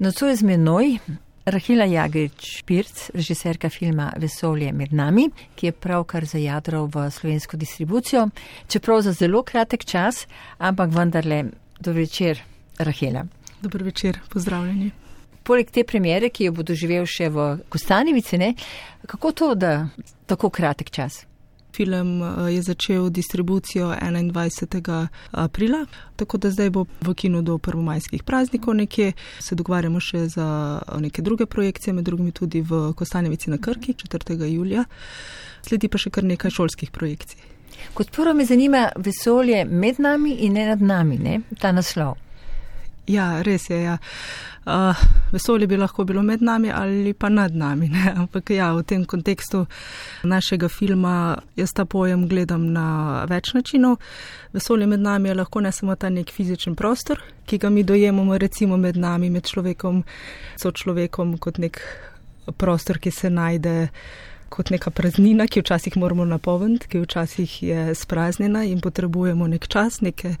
Nocoj z menoj Rahila Jagrič-Pirc, režiserka filma Vesolje med nami, ki je pravkar zajadral v slovensko distribucijo, čeprav za zelo kratek čas, ampak vendarle, dobro večer, Rahela. Dobro večer, pozdravljeni. Poleg te premjere, ki jo bo doživel še v Kostanivici, ne, kako to, da tako kratek čas? Film eh, je začel distribucijo 21. aprila, tako da zdaj bo v kinu do prvomajskih praznikov nekje. Se dogovarjamo še za neke druge projekcije, med drugimi tudi v Kostanjevici na Krki 4. julija. Sledi pa še kar nekaj šolskih projekcij. Kot prvo me zanima vesolje med nami in ne nad nami, ne? ta naslov. Ja, res je. Ja. Uh, vesolje bi lahko bilo med nami ali pa nad nami. Ne? Ampak ja, v tem kontekstu našega filma jaz ta pojem gledam na več načinov. Vesolje med nami je lahko ne samo ta nek fizičen prostor, ki ga mi dojemamo recimo med nami, med človekom, so človekom kot nek prostor, ki se najde. Kot neka praznina, ki včasih moramo napolniti, ki včasih je spraznjena in potrebujemo nek čas, neke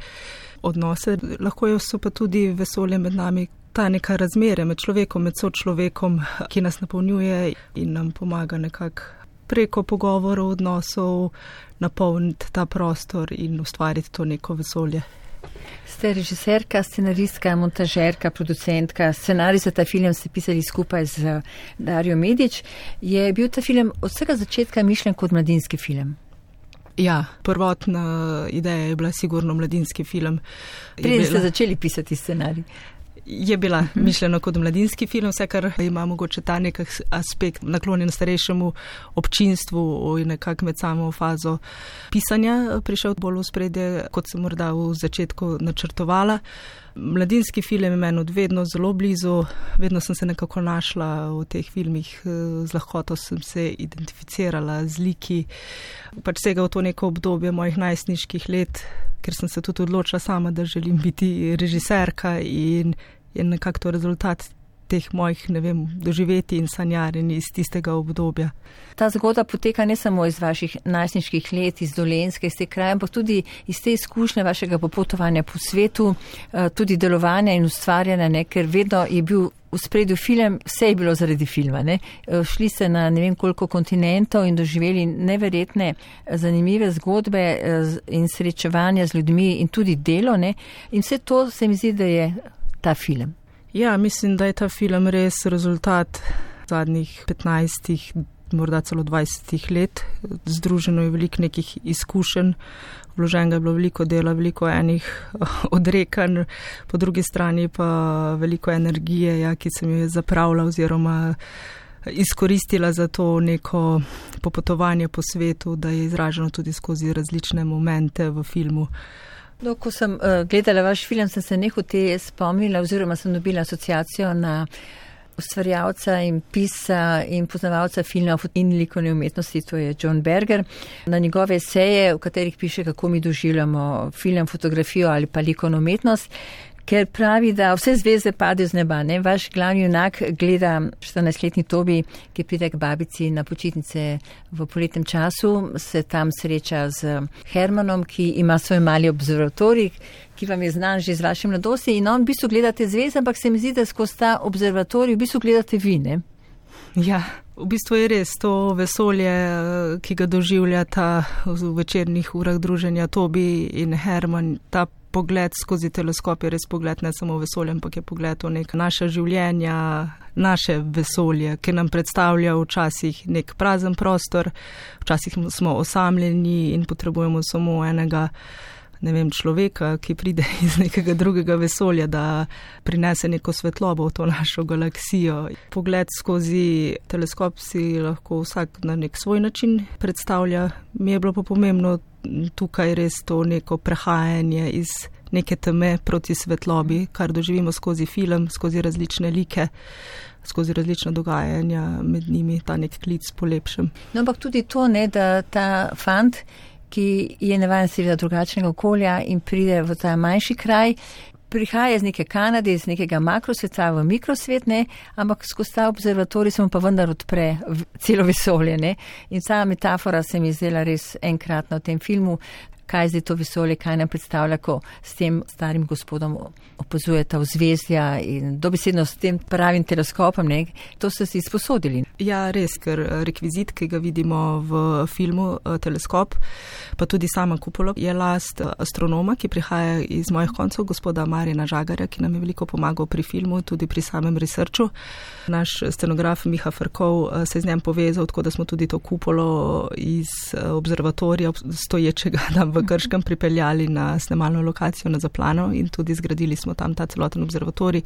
odnose. Lahko je so pa tudi vesolje med nami, ta neka razmere med človekom, med sočlovekom, ki nas napolnjuje in nam pomaga nekako preko pogovorov, odnosov napolniti ta prostor in ustvariti to neko vesolje. Ste režiserka, scenaristka, montažerka, producentka, scenarij za ta film ste pisali skupaj z Darijo Medič. Je bil ta film od vsega začetka mišljen kot mladinski film? Ja, prvotna ideja je bila sigurno mladinski film. Preden ste začeli pisati scenarij? Je bila mhm. mišljena kot mladinski film, vse kar ima mogoče ta nek aspekt naklonjen starejšemu občinstvu in nekako med samo fazo pisanja prišel bolj v spredje, kot sem morda v začetku načrtovala. Mladinski film je meni vedno zelo blizu, vedno sem se nekako našla v teh filmih, z lahkoto sem se identificirala z liki, pač vsega v to neko obdobje mojih najstniških let, ker sem se tudi odločila sama, da želim biti režiserka in je nekako to rezultat teh mojih, ne vem, doživeti in sanjarjenj iz tistega obdobja. Ta zgodba poteka ne samo iz vaših najstniških let, iz Dolenske, iz te kraje, ampak tudi iz te izkušnje vašega popotovanja po svetu, eh, tudi delovanja in ustvarjanja, ne, ker vedno je bil v spredju film, vse je bilo zaradi filma. Ne. Eh, šli ste na ne vem koliko kontinentov in doživeli neverjetne, eh, zanimive zgodbe in srečevanja z ljudmi in tudi delo. Ne. In vse to se mi zdi, da je ta film. Ja, mislim, da je ta film res rezultat zadnjih 15, morda celo 20 let. Združeno je veliko nekih izkušenj, vloženega je bilo veliko dela, veliko enih odrekanj, po drugi strani pa veliko energije, ja, ki sem jo zapravila oziroma izkoristila za to neko popotovanje po svetu, da je izraženo tudi skozi različne momente v filmu. No, ko sem uh, gledala vaš film, sem se nehote spomnila oziroma sem dobila asociacijo na ustvarjalca in pisa in poznavalca filmov in likovne umetnosti, to je John Berger, na njegove seje, v katerih piše, kako mi doživljamo film, fotografijo ali pa likovno umetnost ker pravi, da vse zvezde padejo z neba. Ne? Vaš glavni junak gleda 14-letni Tobi, ki pride k babici na počitnice v poletnem času, se tam sreča z Hermanom, ki ima svoj mali observatorij, ki vam je znan že z vaše mladosti in on v bistvu gledate zvezde, ampak se mi zdi, da skozi ta observatorij v bistvu gledate vine. Ja, v bistvu je res to vesolje, ki ga doživljata v večernih urah druženja Tobi in Herman, ta pogled skozi teleskop je res pogled ne samo vesolje, ampak je pogled v nek naše življenja, naše vesolje, ki nam predstavlja včasih nek prazen prostor, včasih smo osamljeni in potrebujemo samo enega. Ne vem, človeka, ki pride iz nekega drugega vesolja, da prinese neko svetlobo v to našo galaksijo. Pogled skozi teleskop si lahko vsak na nek svoj način predstavlja. Mi je bilo pa pomembno tukaj res to neko prehajanje iz neke teme proti svetlobi, kar doživimo skozi film, skozi različne like, skozi različna dogajanja med njimi, ta nek klic po lepšem. No, ampak tudi to, ne, da ta fant, ki je navaden seveda drugačnega okolja in pride v ta manjši kraj, prihaja iz neke Kanade, iz nekega makrosveta v mikrosvet, ne, ampak skozi ta observatorij se mu pa vendar odpre celo vesolje. Ne. In ta metafora se mi zdela res enkratna v tem filmu, kaj zdaj to vesolje, kaj nam predstavlja, ko s tem starim gospodom opazujete v zvezdja in dobesedno s tem pravim teleskopom, ne, to so si sposodili. Ja, res, ker rekvizit, ki ga vidimo v filmu Teleskop, pa tudi sama kupola, je last astronoma, ki prihaja iz mojih koncev, gospoda Marina Žagarja, ki nam je veliko pomagal pri filmu, tudi pri samem researchu. Naš scenograf Miha Frkov se je z njem povezal, tako da smo tudi to kupolo iz observatorija stoječega tam v Krškem pripeljali na snemalno lokacijo na Zaplano in tudi zgradili smo tam ta celoten observatorij.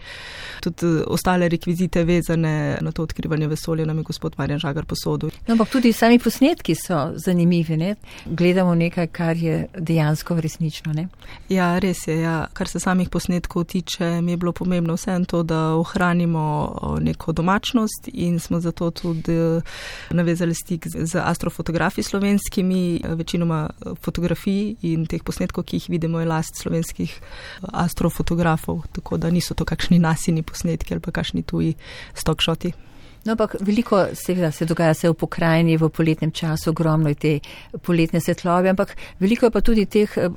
Tudi ostale rekvizite vezane na to odkrivanje vesolja nam je gospod Marjan Žagar posodil. No, ampak tudi sami posnetki so zanimivi, ne? Gledamo nekaj, kar je dejansko resnično, ne? Ja, res je, ja. Kar se samih posnetkov tiče, mi je bilo pomembno vsem to, da ohranimo neko domačnost in smo zato tudi navezali stik z astrofotografi slovenskimi, večinoma fotografij in teh posnetkov, ki jih vidimo, je last slovenskih astrofotografov, tako da niso to kakšni nasini posnetki ali pa kakšni tuji stokšoti. No, ampak veliko seveda se dogaja se v pokrajini v poletnem času, ogromno je te poletne svetlobe, ampak veliko je pa tudi teh uh,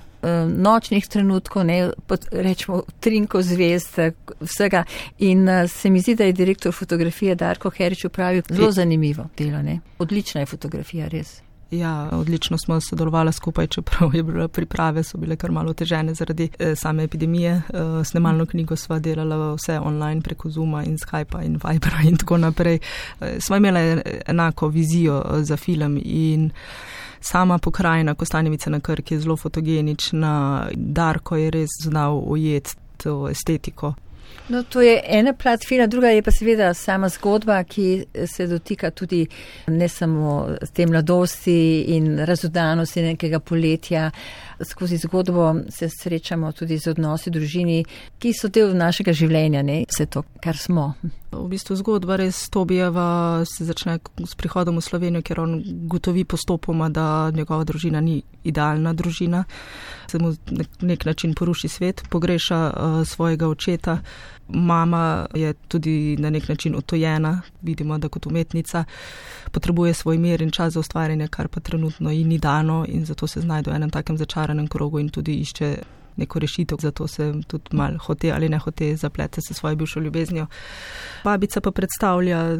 nočnih trenutkov, ne, pod, rečemo, trinkov zvezd, vsega. In se mi zdi, da je direktor fotografije Darko Herič upravil zelo zanimivo delo, ne. Odlična je fotografija, res. Ja, odlično smo sodelovali skupaj, čeprav je bile priprave so bile kar malo težene zaradi eh, same epidemije. Eh, snemalno knjigo sva delala vse online preko Zuma in Skypa in Vibera in tako naprej. Eh, sva imela enako vizijo za film in sama pokrajina Kostanjevica na Krki je zelo fotogenična. Darko je res znal ujeti to estetiko. No, to je ena plat filma, druga je pa seveda sama zgodba, ki se dotika tudi ne samo te mladosti in razodanosti nekega poletja. Skozi zgodbo se srečamo tudi z odnosi družini, ki so del našega življenja, ne vse to, kar smo. V bistvu zgodba res Tobijeva se začne s prihodom v Slovenijo, ker on gotovi postopoma, da njegova družina ni idealna družina. Se mu nek način poruši svet, pogreša uh, svojega očeta mama je tudi na nek način otojena, vidimo, da kot umetnica potrebuje svoj mir in čas za ustvarjanje, kar pa trenutno ji ni dano in zato se znajde v enem takem začaranem krogu in tudi išče neko rešitev, zato se tudi mal hote ali ne hote zaplete se svojo bivšo ljubeznijo. Babica pa predstavlja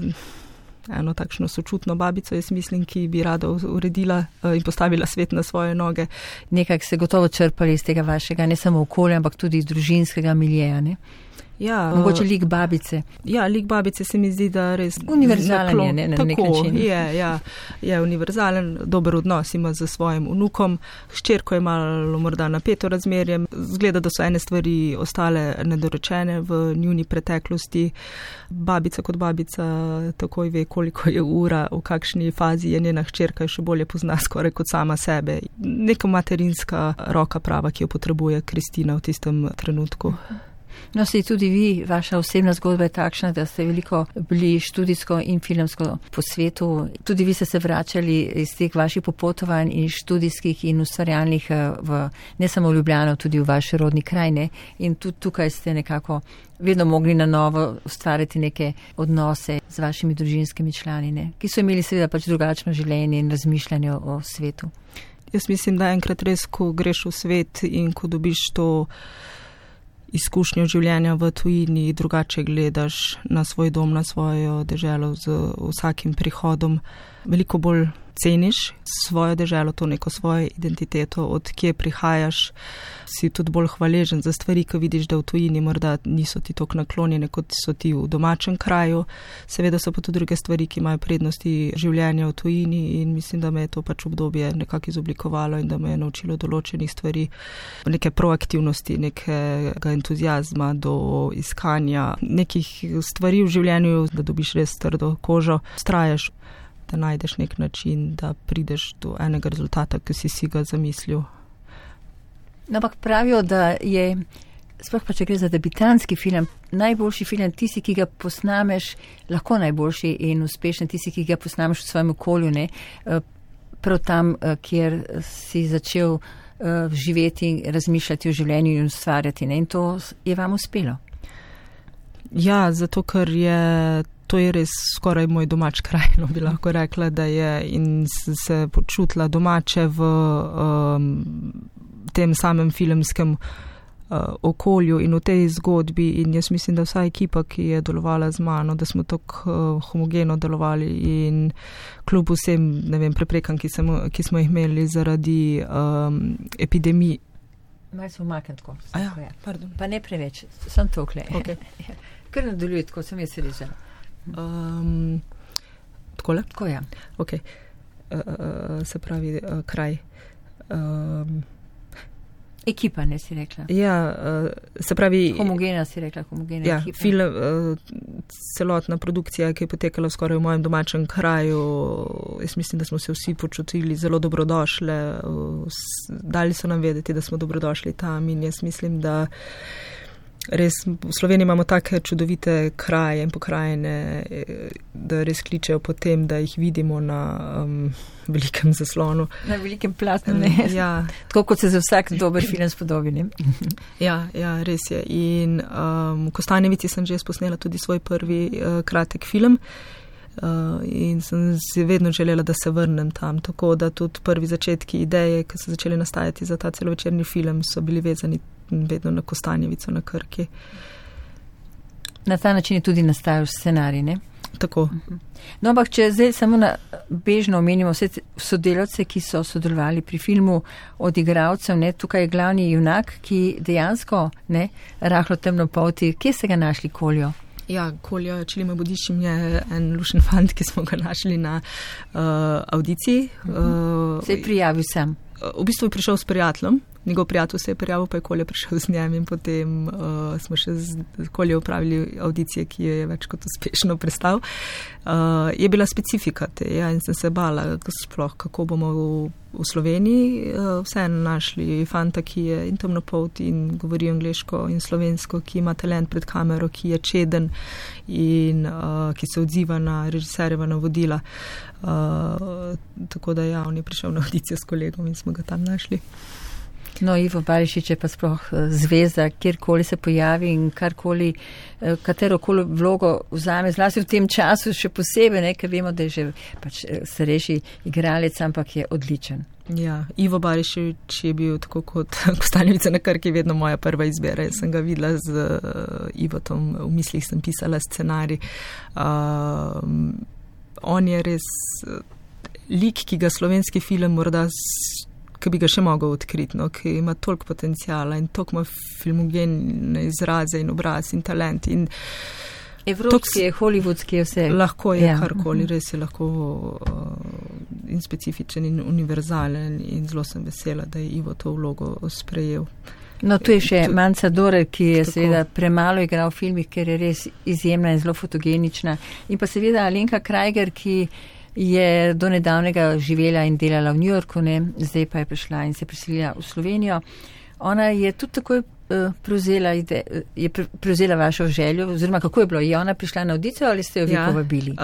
eno takšno sočutno babico, jaz mislim, ki bi rada uredila eh, in postavila svet na svoje noge. Nekaj se gotovo črpali iz tega vašega, ne samo okolja, ampak tudi iz družinskega miljeja. Ja, Mogoče lik babice. Ja, lik babice se mi zdi, da res. Univerzalen je, ne, na tako, nek način. Je, ja, je univerzalen, dober odnos ima z svojim unukom. Ščerko je malo morda napeto razmerje. Zgleda, da so ene stvari ostale nedorečene v njuni preteklosti. Babica kot babica takoj ve, koliko je ura, v kakšni fazi je njena ščerka, še bolje pozna skoraj kot sama sebe. Neka materinska roka prava, ki jo potrebuje Kristina v tistem trenutku. -huh. No, se tudi vi, vaša osebna zgodba je takšna, da ste veliko bili študijsko in filmsko po svetu. Tudi vi ste se vračali iz teh vaših popotovanj in študijskih in ustvarjalnih eh, v, ne samo v Ljubljano, tudi v vaše rodni krajine. In tudi tukaj ste nekako vedno mogli na novo ustvariti neke odnose z vašimi družinskimi člani, ne? ki so imeli seveda pač drugačno življenje in razmišljanje o svetu. Jaz mislim, da enkrat res, ko greš v svet in ko dobiš to izkušnjo življenja v tujini, drugače gledaš na svoj dom, na svojo deželo z vsakim prihodom, veliko bolj ceniš svojo deželo, to neko svojo identiteto, od kje prihajaš, si tudi bolj hvaležen za stvari, ki vidiš, da v tujini morda niso ti tako naklonjene, kot so ti v domačem kraju. Seveda so pa tudi druge stvari, ki imajo prednosti življenja v tujini in mislim, da me je to pač obdobje nekako izoblikovalo in da me je naučilo določenih stvari, neke proaktivnosti, nekega entuzijazma do iskanja nekih stvari v življenju, da dobiš res trdo kožo, strajaš da najdeš nek način, da prideš do enega rezultata, ki si si ga zamislil. No, ampak pravijo, da je, sploh pa če gre za debitanski film, najboljši film tisti, ki ga posnameš, lahko najboljši in uspešen tisti, ki ga posnameš v svojem okolju, ne? Eh, prav tam, eh, kjer si začel eh, živeti razmišljati o življenju in ustvarjati. Ne? In to je vam uspelo. Ja, zato ker je to je res skoraj moj domač kraj, no bi lahko rekla, da je in se počutila domače v um, tem samem filmskem uh, okolju in v tej zgodbi. In jaz mislim, da vsa ekipa, ki je delovala z mano, da smo tako uh, homogeno delovali in kljub vsem vem, preprekam, ki, ki smo jih imeli zaradi um, epidemije. Malo smo umaknili tako. Ja, pa ne preveč, sem okle. Okay. Kar nadaljuje, tako sem jaz režen. Um, takole? Tako je. Ja. Okay. Uh, uh, se pravi, uh, kraj. Um, Ekipa, ne si rekla. Ja, uh, se pravi. Homogena si rekla, homogena. Ja, film, uh, celotna produkcija, ki je potekala skoraj v mojem domačem kraju, jaz mislim, da smo se vsi počutili zelo dobrodošle. Uh, dali so nam vedeti, da smo dobrodošli tam in jaz mislim, da. Res v Sloveniji imamo take čudovite kraje in pokrajine, da res kličejo potem, da jih vidimo na um, velikem zaslonu. Na velikem platnu, ne. Ja. Tako kot se za vsak dober film spodobi. ja, ja, res je. In um, v Kostanjevici sem že posnela tudi svoj prvi uh, kratek film. Uh, in sem si vedno želela, da se vrnem tam. Tako da tudi prvi začetki ideje, ki so začeli nastajati za ta celovečerni film, so bili vezani vedno na Kostanjevico, na Krki. Na ta način je tudi nastajal scenarij, ne? Tako. Mhm. No, ampak če zdaj samo na bežno omenimo vse sodelavce, ki so sodelovali pri filmu od igralcev, ne, tukaj je glavni junak, ki dejansko, ne, rahlo temno polti, kje ste ga našli koljo? Ja, koljo, če ima bodišim, je en lušen fant, ki smo ga našli na uh, audiciji. Uh, se je prijavil sem. V bistvu je prišel s prijateljem, njegov prijatelj se je prijavil, pa je kolje prišel z njim in potem uh, smo še z kolje upravili audicije, ki je več kot uspešno prestal. Uh, je bila specifika te ja, in sem se bala, sploh, kako bomo v, v Sloveniji uh, vseeno našli fanta, ki je in temno polt in govori angliško in slovensko, ki ima talent pred kamero, ki je čeden in uh, ki se odziva na režiserjeva navodila. Uh, tako da ja, on je prišel na audicijo s kolegom in smo ga tam našli. No, Ivo Barišič je pa sploh eh, zveza, kjerkoli se pojavi in karkoli, eh, katero koli vlogo vzame, zlasti v tem času še posebej, ne, ker vemo, da je že pač eh, starejši igralec, ampak je odličen. Ja, Ivo Barišič je bil tako kot Kostanjevica na Krki vedno moja prva izbira. Jaz sem ga videla z uh, Ivotom, v mislih sem pisala scenarij. Uh, on je res lik, ki ga slovenski film morda ki bi ga še mogel odkriti, no, ki ima toliko potencijala in toliko ima filmogene izraze in obraz in talent. In Evropski, je, hollywoodski je vse. Lahko je ja. karkoli, mhm. res je lahko uh, in specifičen in univerzalen in zelo sem vesela, da je Ivo to vlogo sprejel. No, tu je še Manca Dore, ki je tako. seveda premalo igral v filmih, ker je res izjemna in zelo fotogenična. In pa seveda Alenka Krajger, ki je do nedavnega živela in delala v New Yorku, ne? zdaj pa je prišla in se priselila v Slovenijo. Ona je tudi takoj uh, prevzela, ide, uh, je pre, prevzela vašo željo, oziroma kako je bilo, je ona prišla na audicijo ali ste jo vi ja, povabili? Uh,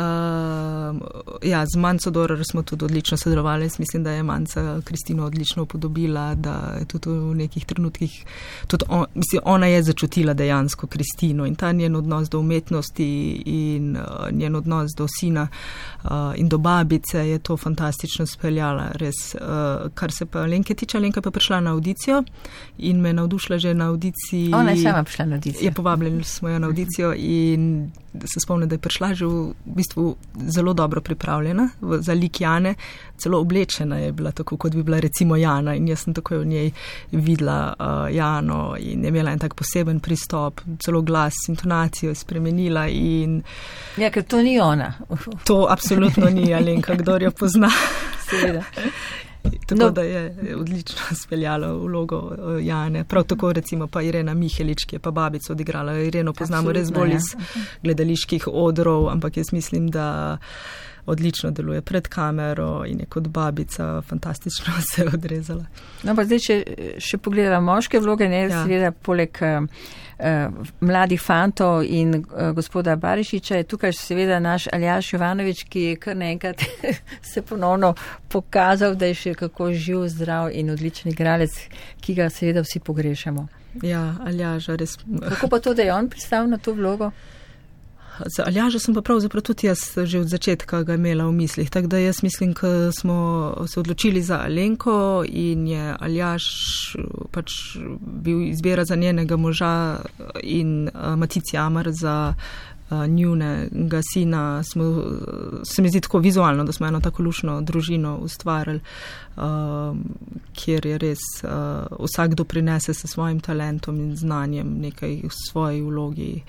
ja, z Manco Dorar smo tudi odlično sodelovali. Mislim, da je Manca Kristino odlično upodobila, da je tudi v nekih trenutkih, tudi on, mislim, ona je začutila dejansko Kristino in ta njen odnos do umetnosti in uh, njen odnos do sina uh, in do babice je to fantastično speljala. Res, uh, kar se pa Lenke tiče, Lenka pa prišla na audicijo in me navdušila že na audiciji. Ona je sama prišla na audicijo. Je povabljena smo jo na audicijo in se spomnim, da je prišla že v bistvu zelo dobro pripravljena v, za lik Jane, celo oblečena je bila tako, kot bi bila recimo Jana in jaz sem takoj v njej videla uh, Jano in je imela en tak poseben pristop, celo glas, intonacijo je spremenila in. Ja, ker to ni ona. to absolutno ni Alenka, kdo jo pozna. Seveda. Tako no. da je odlično speljala vlogo eh, Jane. Prav tako recimo pa Irena Mihelič, ki je pa babico odigrala. Ireno poznamo Absolutno, res bolj ja. iz gledaliških odrov, ampak jaz mislim, da odlično deluje pred kamero in je kot babica fantastično se odrezala. No, pa zdaj, če še pogledamo moške vloge, ne, ja. seveda poleg uh, mladih fantov in uh, gospoda Barišiča je tukaj seveda naš Aljaš Jovanovič, ki je kar naenkrat se ponovno pokazal, da je še kako živ, zdrav in odličen igralec, ki ga seveda vsi pogrešamo. Ja, Aljaža res. Kako pa to, da je on pristal na to vlogo? Za Aljaža sem pa pravzaprav tudi jaz že od začetka ga imela v mislih. Tako da jaz mislim, ko smo se odločili za Alenko in je Aljaš pač bil izbira za njenega moža in uh, Matici Amar za uh, njunega sina, smo, se mi zdi tako vizualno, da smo eno tako lušno družino ustvarjali, uh, kjer je res uh, vsak doprinese s svojim talentom in znanjem nekaj v svoji vlogi.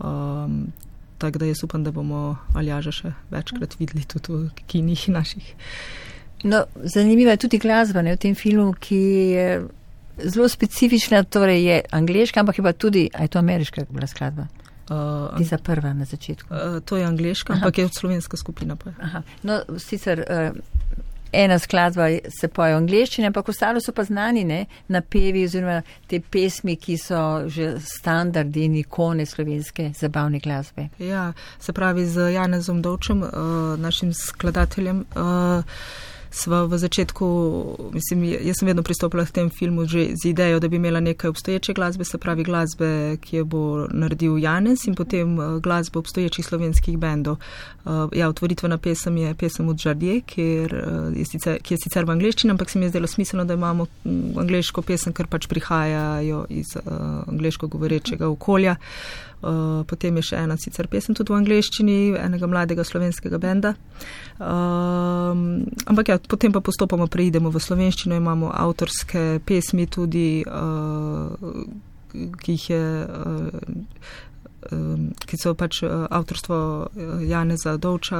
Um, tako da jaz upam, da bomo Aljaža še večkrat videli tudi v kinih naših. No, zanimiva je tudi glasba ne, v tem filmu, ki je zelo specifična, torej je angliška, ampak je pa tudi, a je to ameriška skladba? Uh, Tisa prva na začetku. Uh, to je angliška, ampak je slovenska skupina. No, sicer uh, ena skladba se poje v angliščini, ampak ostalo so pa znani ne, napevi oziroma te pesmi, ki so že standardi in ikone slovenske zabavne glasbe. Ja, se pravi z Janezom Dovčem, uh, našim skladateljem. Sva v začetku, mislim, jaz sem vedno pristopila k tem filmu že z idejo, da bi imela nekaj obstoječe glasbe, se pravi glasbe, ki jo bo naredil Janez in potem eh, glasbo obstoječih slovenskih bendov. Uh, ja, otvoritvena pesem je pesem od Žardje, ki je sicer v angleščini, ampak se mi je zdelo smiselno, da imamo mm, angliško pesem, ker pač prihajajo iz angliško govorečega okolja. Uh, potem je še ena sicer pesem tudi v angleščini, enega mladega slovenskega benda. Uh, ampak ja, potem pa postopoma preidemo v slovenščino, imamo avtorske pesmi tudi, uh, ki jih je. Uh, Ki so pač avtorstvo Janeza Dovča,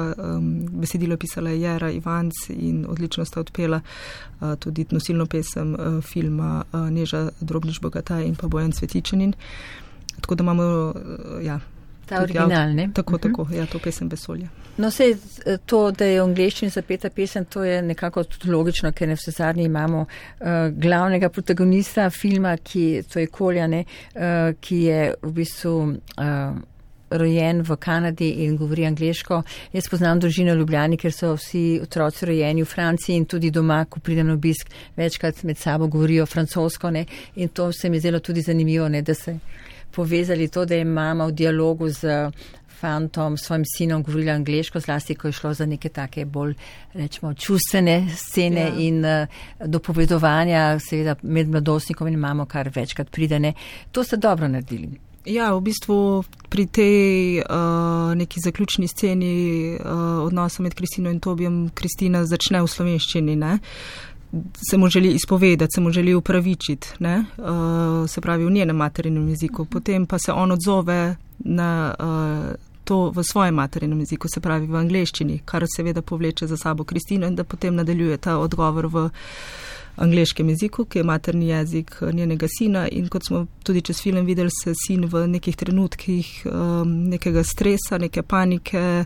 besedilo pisala je Jera Ivanc in odlično sta odpela tudi nosilno pesem filma Neža Drobniš Bogataj in pa Bojan Svetičenin. Tako da imamo, ja. Ta original, ne? Tako, uh mhm. -huh. tako, ja, to pesem vesolja. No, vse eh, to, da je v angleščini zapeta pesem, to je nekako tudi logično, ker ne vse zadnji imamo uh, glavnega protagonista filma, ki, to je Koljane, uh, ki je v bistvu uh, rojen v Kanadi in govori angliško. Jaz poznam družino Ljubljani, ker so vsi otroci rojeni v Franciji in tudi doma, ko pridem na obisk, večkrat med sabo govorijo francosko ne? in to se mi je zelo tudi zanimivo, ne? da se povezali to, da je mama v dialogu z fantom, svojim sinom govorila angliško, zlasti, ko je šlo za neke take bolj, rečemo, čustvene scene ja. in uh, dopovedovanja, seveda med mladostnikom in mamo, kar večkrat pridene. To ste dobro naredili. Ja, v bistvu pri tej uh, neki zaključni sceni uh, odnosa med Kristino in Tobijem, Kristina začne v slovenščini. Ne? Se mu želi izpovedati, se mu želi upravičiti, uh, se pravi v njenem materinem jeziku, potem pa se on odzove na uh, to v svojem materinem jeziku, se pravi v angleščini, kar seveda povleče za sabo Kristino in da potem nadaljuje ta odgovor v angliškem jeziku, ki je materni jezik njenega sina in kot smo tudi čez film videli, se sin v nekih trenutkih um, nekega stresa, neke panike,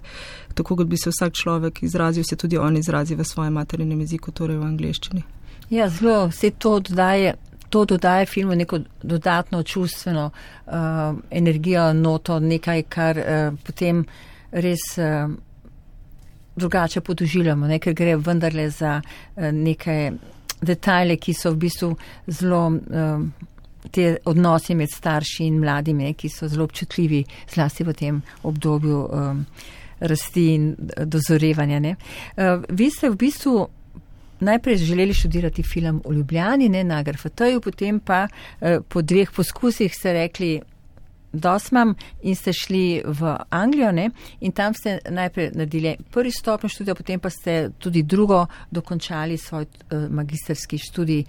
tako kot bi se vsak človek izrazil, se tudi on izrazi v svojem maternem jeziku, torej v angliščini. Ja, zelo se to dodaje. To dodaje filmu neko dodatno čustveno uh, energijo, noto, nekaj, kar uh, potem res uh, drugače podoživljamo, ne? ker gre vendarle za uh, nekaj detajle, ki so v bistvu zelo. Um, Te odnosi med starši in mladimi, ki so zelo občutljivi, zlasti v tem obdobju um, rasti in dozorevanja. Uh, vi ste v bistvu najprej želeli študirati film o Ljubljani, ne na GRFT-ju, potem pa uh, po dveh poskusih ste rekli, dosmam in ste šli v Anglijo ne? in tam ste najprej naredili prvi stopnjo študija, potem pa ste tudi drugo dokončali svoj uh, magisterski študij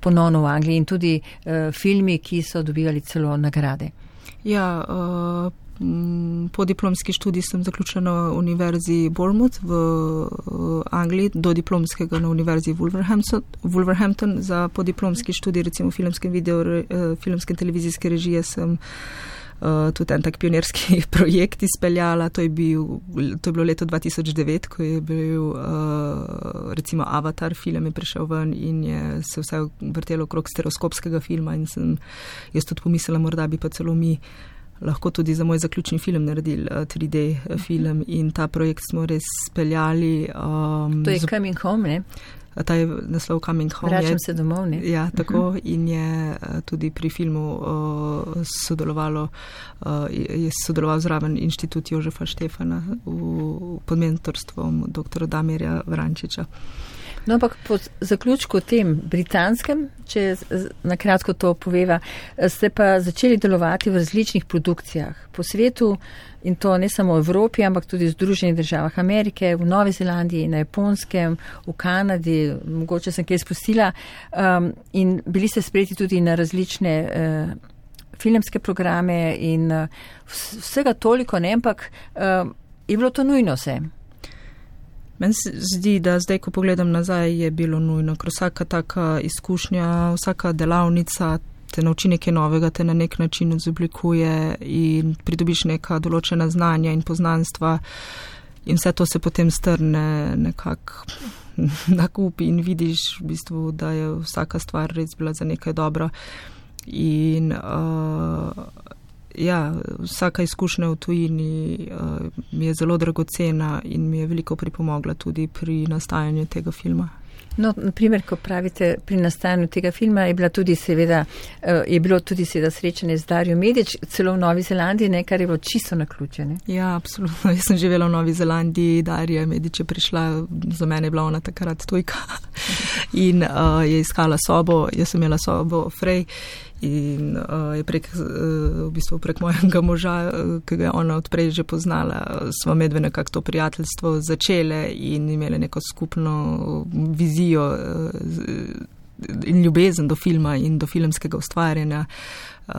ponovno v Angliji in tudi uh, filmi, ki so dobivali celo nagrade. Ja, uh... Po diplomski študiji sem zaključila na Univerzi Bournemouth v Angliji, do diplomskega na Univerzi Wolverhampton, Wolverhampton. Za podiplomski študij, recimo filmske in video, filmske in televizijske režije, sem uh, tudi en tak pionirski projekt izpeljala. To je, bil, to je bilo leto 2009, ko je bil uh, recimo Avatar film je prišel ven in je se vse vrtelo okrog stereoskopskega filma in sem jaz tudi pomislila, morda bi pa celo mi. Lahko tudi za moj zaključni film naredili uh, 3D uh, film in ta projekt smo res speljali. Um, to je Coming Home, ne? Ta je naslov Coming Home. Vračam se domov, ne? Ja, tako uh -huh. in je tudi pri filmu uh, sodelovalo, uh, je sodeloval zraven inštitut Jožefa Štefana v, pod mentorstvom dr. Damirja Vrančiča. No, ampak po zaključku tem britanskem, če na kratko to poveva, ste pa začeli delovati v različnih produkcijah po svetu in to ne samo v Evropi, ampak tudi v Združenih državah Amerike, v Novi Zelandiji, na Japonskem, v Kanadi, mogoče sem kaj spustila um, in bili ste sprejeti tudi na različne uh, filmske programe in uh, vsega toliko, ne, ampak uh, je bilo to nujno vse. Meni se zdi, da zdaj, ko pogledam nazaj, je bilo nujno, ker vsaka taka izkušnja, vsaka delavnica te nauči nekaj novega, te na nek način izoblikuje in pridobiš neka določena znanja in poznanstva in vse to se potem strne nekako na kup in vidiš v bistvu, da je vsaka stvar res bila za nekaj dobro. In uh, ja, vsaka izkušnja v tujini uh, mi je zelo dragocena in mi je veliko pripomogla tudi pri nastajanju tega filma. No, naprimer, ko pravite pri nastajanju tega filma, je, tudi seveda, uh, je bilo tudi seveda srečanje z Darijo Medič, celo v Novi Zelandiji, nekaj je bilo čisto na ključe. Ne? Ja, absolutno. Jaz sem živela v Novi Zelandiji, Darija Medič je prišla, za mene je bila ona takrat tujka in uh, je iskala sobo, jaz sem imela sobo Frej. In uh, je prek, uh, v bistvu prek mojega moža, uh, ki ga je ona odprej že poznala, smo medve nekako to prijateljstvo začele in imele neko skupno vizijo uh, in ljubezen do filma in do filmskega ustvarjanja. Uh,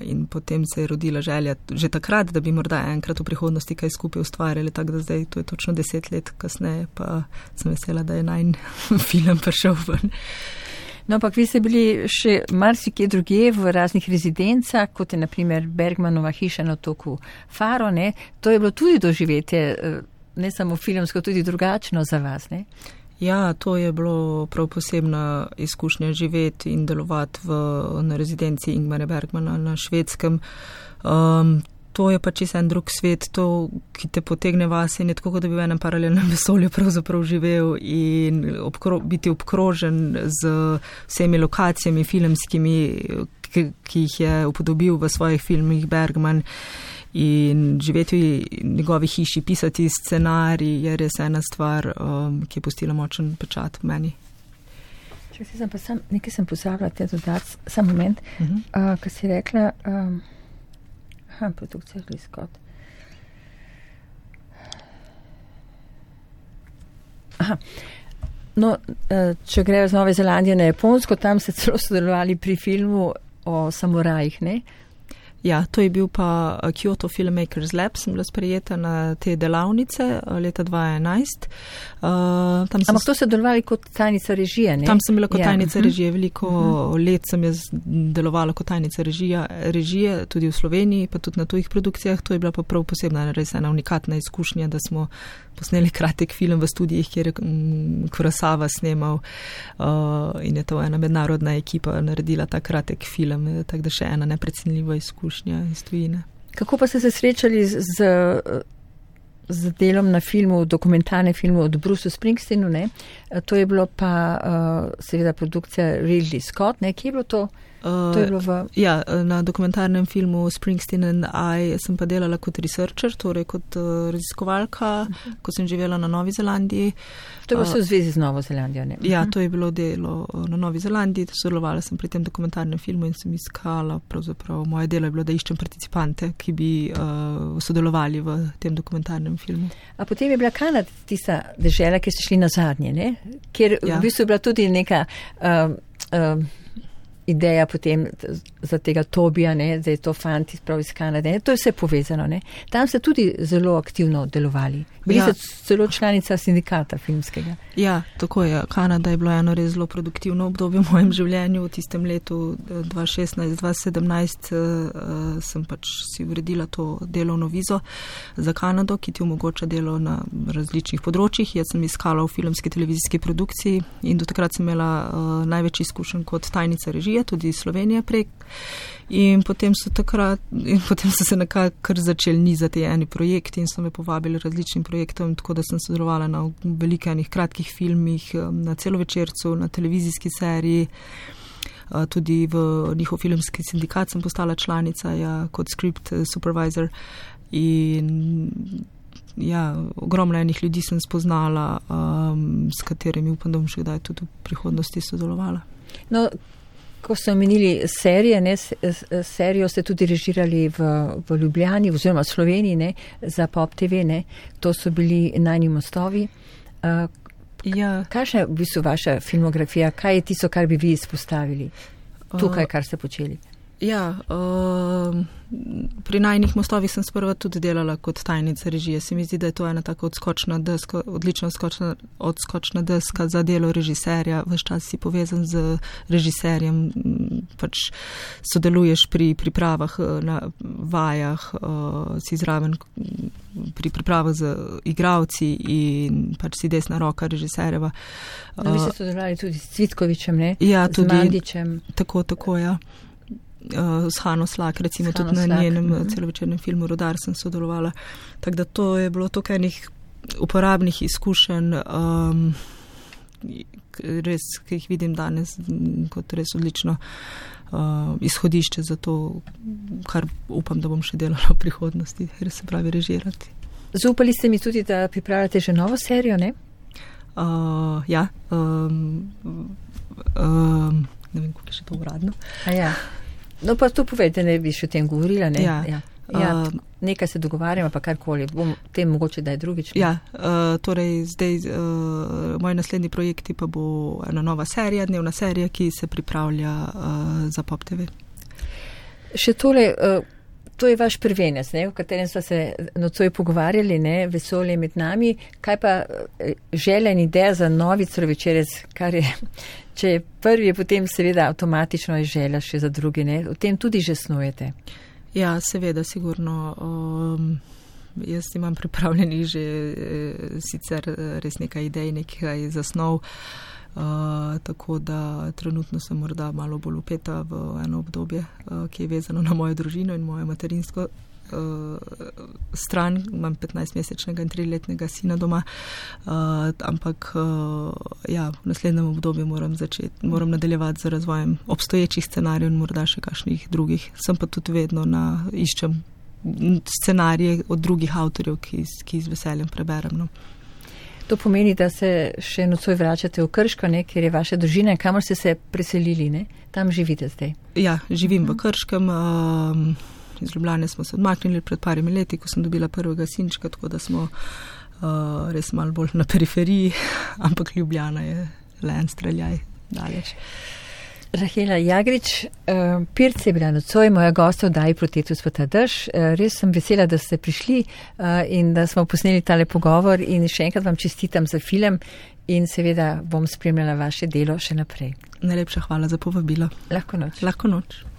in potem se je rodila želja že takrat, da bi morda enkrat v prihodnosti kaj skupaj ustvarjali, tako da zdaj to je točno deset let kasneje, pa sem vesela, da je najn film prišel ven. No, ampak vi ste bili še marsikje druge v raznih rezidencah, kot je naprimer Bergmanova hiša na otoku Faro. Ne? To je bilo tudi doživetje, eh, ne samo filmsko, tudi drugačno za vas. Ne? Ja, to je bilo prav posebna izkušnja živeti in delovati v, na rezidenci Ingmara Bergmana na švedskem. Um, to je pač en drug svet, to, ki te potegne vas in je tako, da bi v enem paralelnem vesolju pravzaprav živel in obkro, biti obkrožen z vsemi lokacijami filmskimi, ki, ki jih je upodobil v svojih filmih Bergman. In živeti v njegovi hiši, pisati scenarij je res ena stvar, um, ki je pustila močen pečat v meni. Če si sem pa sam, nekaj sem pozabila, te dodati, sam moment, uh -huh. uh, ko si rekla. Um, Aha, produkcija Gliskot. Aha. No, eh, če grejo z Nove Zelandije na Japonsko, tam ste celo sodelovali pri filmu o samurajih, ne? Ja, to je bil pa eh, Kyoto Filmmakers Lab, sem bila sprejeta na te delavnice eh, leta 2011. Uh, eh, Ampak to ste delovali kot tajnica režije, ne? Tam sem bila kot ja. tajnica uh mhm. -huh. režije, veliko uh mhm. -huh. let sem jaz delovala kot tajnica režija, režije, tudi v Sloveniji, pa tudi na tujih produkcijah. To je bila pa prav posebna, res ena unikatna izkušnja, da smo posneli kratek film v studijih, kjer je mm, Kurasava snemal uh, in je to ena mednarodna ekipa naredila ta kratek film, tako da še ena neprecenljiva izkušnja iz tujine. Kako pa ste se srečali z, z delom na filmu, dokumentarnem filmu od Bruce Springsteenu? Ne? To je bilo pa uh, seveda produkcija Ridley Scott, ne? kje je bilo to? V... Ja, na dokumentarnem filmu Springsteen and I sem pa delala kot researcher, torej kot uh, raziskovalka, uh -huh. ko sem živela na Novi Zelandiji. To je bilo vse v zvezi z Novo Zelandijo, ne? Ja, to je bilo delo na Novi Zelandiji, sodelovala sem pri tem dokumentarnem filmu in sem iskala, pravzaprav moje delo je bilo, da iščem participante, ki bi uh, sodelovali v tem dokumentarnem filmu. A potem je bila Kanada tista država, ki ste šli na zadnje, ne? Kjer ja. v bistvu je bila tudi neka. Uh, uh, ideja potem za tega Tobija, ne, da je to fant iz prav iz Kanade. Ne, to je vse povezano. Ne. Tam ste tudi zelo aktivno delovali. Bili ja. ste celo članica sindikata filmskega. Ja, tako je. Kanada je bilo eno res zelo produktivno obdobje v mojem življenju. V tistem letu 2016-2017 uh, uh, sem pač si uredila to delovno vizo za Kanado, ki ti omogoča delo na različnih področjih. Jaz sem iskala v filmski televizijski produkciji in do takrat sem imela uh, največ izkušenj kot tajnica režije, tudi Slovenije prek. In potem so, takrat, in potem so se nekako začeli nizati eni projekti in so me povabili različnim projektom, tako da sem sodelovala na velikih enih kratkih filmih, na celovečercu, na televizijski seriji. Tudi v njihov filmski sindikat sem postala članica ja, kot script supervisor. In ja, ogromno enih ljudi sem spoznala, um, s katerimi upam, da bom še kdaj tudi v prihodnosti sodelovala. No, ko ste omenili serije, ne, serijo ste tudi režirali v, v Ljubljani oziroma Sloveniji ne, za Pop TV, ne, to so bili najni mostovi. Uh, ja. Kakšna je v bistvu vaša filmografija, kaj je tisto, kar bi vi izpostavili tukaj, kar ste počeli? Ja, uh, pri najnih mostovih sem sprva tudi delala kot tajnica režije. Se mi zdi, da je to ena tako odskočna deska, odlična odskočna, odskočna deska za delo režiserja. Ves čas si povezan z režiserjem, pač sodeluješ pri pripravah eh, na vajah, uh, si zraven pri pripravah z igravci in pač si desna roka režiserjeva. Uh, no, vi ste sodelovali tudi s Cvitkovičem, ne? Ja, tudi. Tako, tako, ja uh, s Hano Slak, recimo tudi na njenem uh mhm. -huh. celovečernem filmu Rodar sem sodelovala. Tako da to je bilo to enih uporabnih izkušenj, um, res, ki jih vidim danes kot res odlično uh, izhodišče za to, kar upam, da bom še delala v prihodnosti, res se pravi režirati. Zaupali ste mi tudi, da pripravljate že novo serijo, ne? Uh, ja. Um, um, ne vem, kako je še to uradno. Ja. No, pa to povejte, ne bi še o tem govorila. Ne? Ja. Ja. Ja, uh, nekaj se dogovarjamo, pa karkoli. Bom tem mogoče, da je drugič. Ja, uh, torej zdaj uh, moj naslednji projekt pa bo ena nova serija, dnevna serija, ki se pripravlja uh, za Pop TV. Še tole, uh, to je vaš prvenec, ne, o katerem smo se nocoj pogovarjali, ne, vesolje med nami. Kaj pa želen ideja za novi celovečerec, kar je če je prvi, potem seveda avtomatično je želja še za druge. Ne? O tem tudi že snujete. Ja, seveda, sigurno. Um, jaz imam pripravljenih že e, sicer res nekaj idej, nekaj zasnov. Uh, tako da trenutno sem morda malo bolj upeta v eno obdobje, uh, ki je vezano na mojo družino in moje materinsko stran, imam 15-mesečnega in 3-letnega sina doma, uh, ampak uh, ja, v naslednjem obdobju moram, začet, moram nadaljevati z razvojem obstoječih scenarijev in morda še kakšnih drugih. Sem pa tudi vedno na iščem scenarije od drugih avtorjev, ki, ki z veseljem preberem. No. To pomeni, da se še nocoj vračate v Krško, ne, kjer je vaša družina, kamor ste se preselili, ne? tam živite zdaj. Ja, živim uh -huh. v Krškem. Iz Ljubljane smo se odmaknili pred parimi leti, ko sem dobila prvega sinčka, tako da smo uh, res malo bolj na periferiji, ampak Ljubljana je le en streljaj daleč. Rahela Jagrič, uh, Pirce je bila nocoj, moja gosta v Daji protetu spota Drž. Uh, res sem vesela, da ste prišli uh, in da smo posneli tale pogovor in še enkrat vam čestitam za film in seveda bom spremljala vaše delo še naprej. Najlepša hvala za povabilo. Lahko noč. Lahko noč.